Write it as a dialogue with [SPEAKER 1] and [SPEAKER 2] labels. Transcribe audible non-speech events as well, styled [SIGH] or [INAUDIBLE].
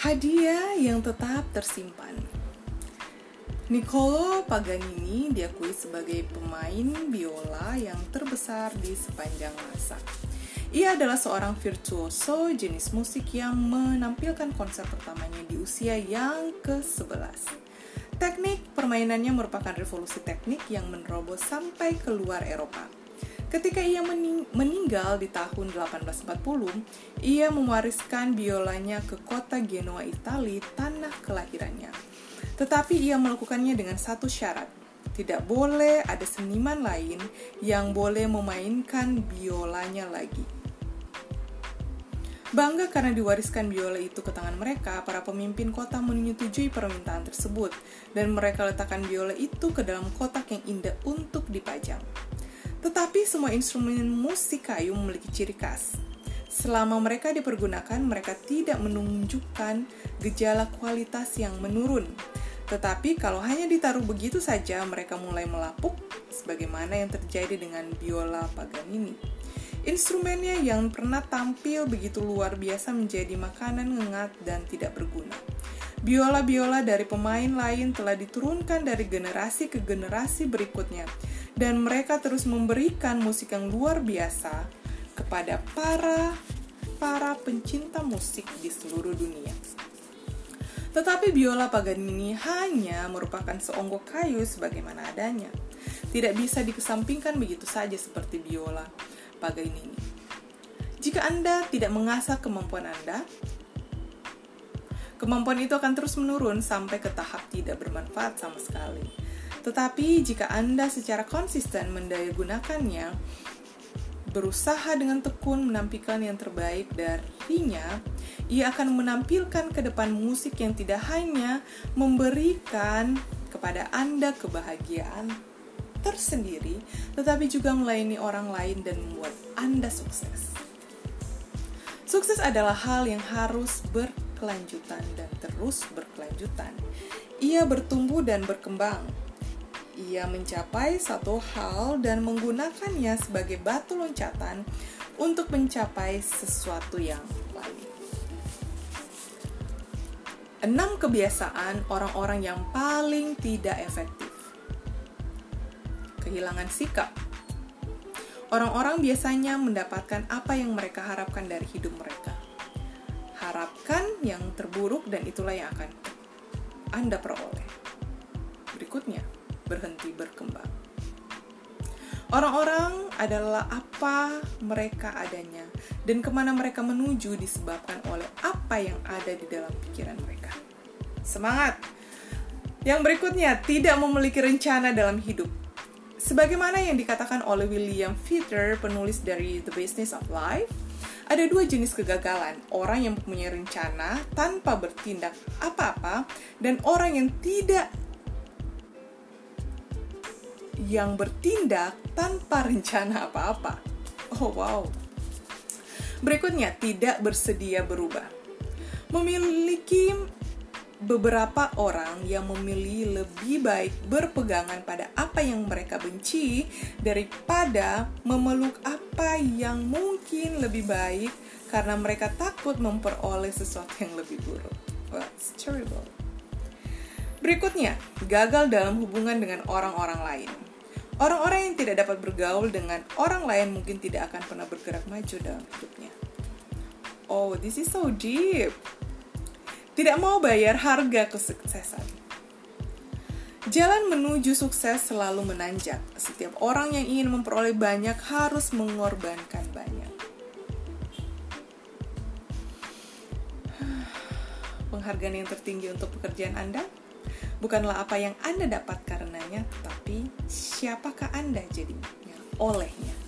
[SPEAKER 1] Hadiah yang tetap tersimpan. Niccolo Paganini diakui sebagai pemain biola yang terbesar di sepanjang masa. Ia adalah seorang virtuoso jenis musik yang menampilkan konser pertamanya di usia yang ke-11. Teknik permainannya merupakan revolusi teknik yang menerobos sampai keluar Eropa. Ketika ia mening meninggal di tahun 1840, ia mewariskan biolanya ke kota Genoa, Italia, tanah kelahirannya. Tetapi ia melakukannya dengan satu syarat. Tidak boleh ada seniman lain yang boleh memainkan biolanya lagi. Bangga karena diwariskan biola itu ke tangan mereka, para pemimpin kota menyetujui permintaan tersebut, dan mereka letakkan biola itu ke dalam kotak yang indah untuk dipajang. Tetapi semua instrumen musik kayu memiliki ciri khas. Selama mereka dipergunakan, mereka tidak menunjukkan gejala kualitas yang menurun, tetapi kalau hanya ditaruh begitu saja, mereka mulai melapuk, sebagaimana yang terjadi dengan biola Paganini. Instrumennya yang pernah tampil begitu luar biasa menjadi makanan ngengat dan tidak berguna. Biola-biola dari pemain lain telah diturunkan dari generasi ke generasi berikutnya, dan mereka terus memberikan musik yang luar biasa kepada para para pencinta musik di seluruh dunia. Tetapi biola Paganini hanya merupakan seonggok kayu sebagaimana adanya. Tidak bisa dikesampingkan begitu saja seperti biola Paganini. Jika Anda tidak mengasah kemampuan Anda, kemampuan itu akan terus menurun sampai ke tahap tidak bermanfaat sama sekali. Tetapi jika Anda secara konsisten mendayagunakannya, berusaha dengan tekun menampilkan yang terbaik darinya, ia akan menampilkan ke depan musik yang tidak hanya memberikan kepada Anda kebahagiaan tersendiri, tetapi juga melayani orang lain dan membuat Anda sukses. Sukses adalah hal yang harus berkelanjutan dan terus berkelanjutan. Ia bertumbuh dan berkembang. Ia mencapai satu hal dan menggunakannya sebagai batu loncatan untuk mencapai sesuatu yang lain. Enam kebiasaan orang-orang yang paling tidak efektif. Kehilangan sikap. Orang-orang biasanya mendapatkan apa yang mereka harapkan dari hidup mereka. Harapkan yang terburuk dan itulah yang akan Anda peroleh. Berikutnya, berhenti berkembang. Orang-orang adalah apa mereka adanya, dan ke mana mereka menuju disebabkan oleh apa yang ada di dalam pikiran mereka. Semangat! Yang berikutnya, tidak memiliki rencana dalam hidup. Sebagaimana yang dikatakan oleh William Fitter, penulis dari The Business of Life, ada dua jenis kegagalan, orang yang mempunyai rencana tanpa bertindak apa-apa, dan orang yang tidak yang bertindak tanpa [LAUGHS] rencana apa-apa. Oh wow. Berikutnya, tidak bersedia berubah. Memiliki beberapa orang yang memilih lebih baik berpegangan pada apa yang mereka benci daripada memeluk apa yang mungkin lebih baik karena mereka takut memperoleh sesuatu yang lebih buruk. Well, it's terrible. Berikutnya, gagal dalam hubungan dengan orang-orang lain. Orang-orang yang tidak dapat bergaul dengan orang lain mungkin tidak akan pernah bergerak maju dalam hidupnya. Oh, this is so deep. Tidak mau bayar harga kesuksesan. Jalan menuju sukses selalu menanjak. Setiap orang yang ingin memperoleh banyak harus mengorbankan banyak. [SIGHS] Penghargaan yang tertinggi untuk pekerjaan Anda bukanlah apa yang Anda dapat karenanya, tetapi siapakah Anda jadinya olehnya.